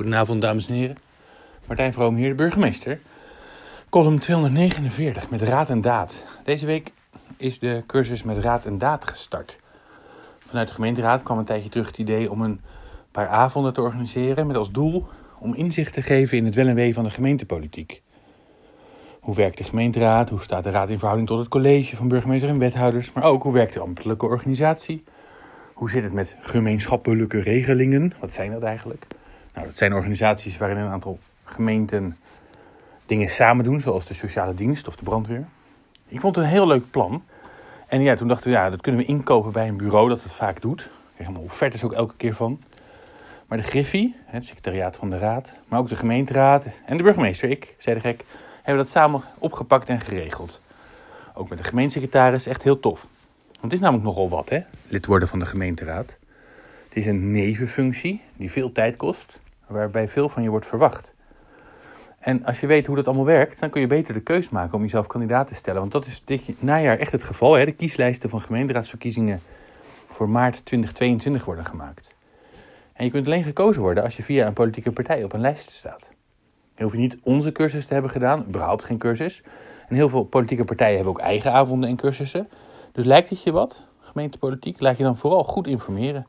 Goedenavond, dames en heren. Martijn Vroom hier, de burgemeester. Column 249 met Raad en Daad. Deze week is de cursus met Raad en Daad gestart. Vanuit de gemeenteraad kwam een tijdje terug het idee om een paar avonden te organiseren met als doel om inzicht te geven in het wel en wee van de gemeentepolitiek. Hoe werkt de gemeenteraad? Hoe staat de raad in verhouding tot het college van burgemeester en wethouders? Maar ook hoe werkt de ambtelijke organisatie? Hoe zit het met gemeenschappelijke regelingen? Wat zijn dat eigenlijk? Nou, dat zijn organisaties waarin een aantal gemeenten dingen samen doen, zoals de sociale dienst of de brandweer. Ik vond het een heel leuk plan. En ja, toen dachten we, ja, dat kunnen we inkopen bij een bureau dat het vaak doet. Ik krijg allemaal offertes ook elke keer van. Maar de Griffie, het secretariaat van de raad, maar ook de gemeenteraad en de burgemeester, ik, zei de gek, hebben dat samen opgepakt en geregeld. Ook met de gemeentesecretaris, echt heel tof. Want het is namelijk nogal wat, hè, lid worden van de gemeenteraad. Het is een nevenfunctie die veel tijd kost, waarbij veel van je wordt verwacht. En als je weet hoe dat allemaal werkt, dan kun je beter de keus maken om jezelf kandidaat te stellen. Want dat is dit najaar echt het geval. Hè? De kieslijsten van gemeenteraadsverkiezingen voor maart 2022 worden gemaakt. En je kunt alleen gekozen worden als je via een politieke partij op een lijst staat. Dan hoef je niet onze cursus te hebben gedaan, überhaupt geen cursus. En heel veel politieke partijen hebben ook eigen avonden en cursussen. Dus lijkt het je wat, gemeentepolitiek, laat je dan vooral goed informeren.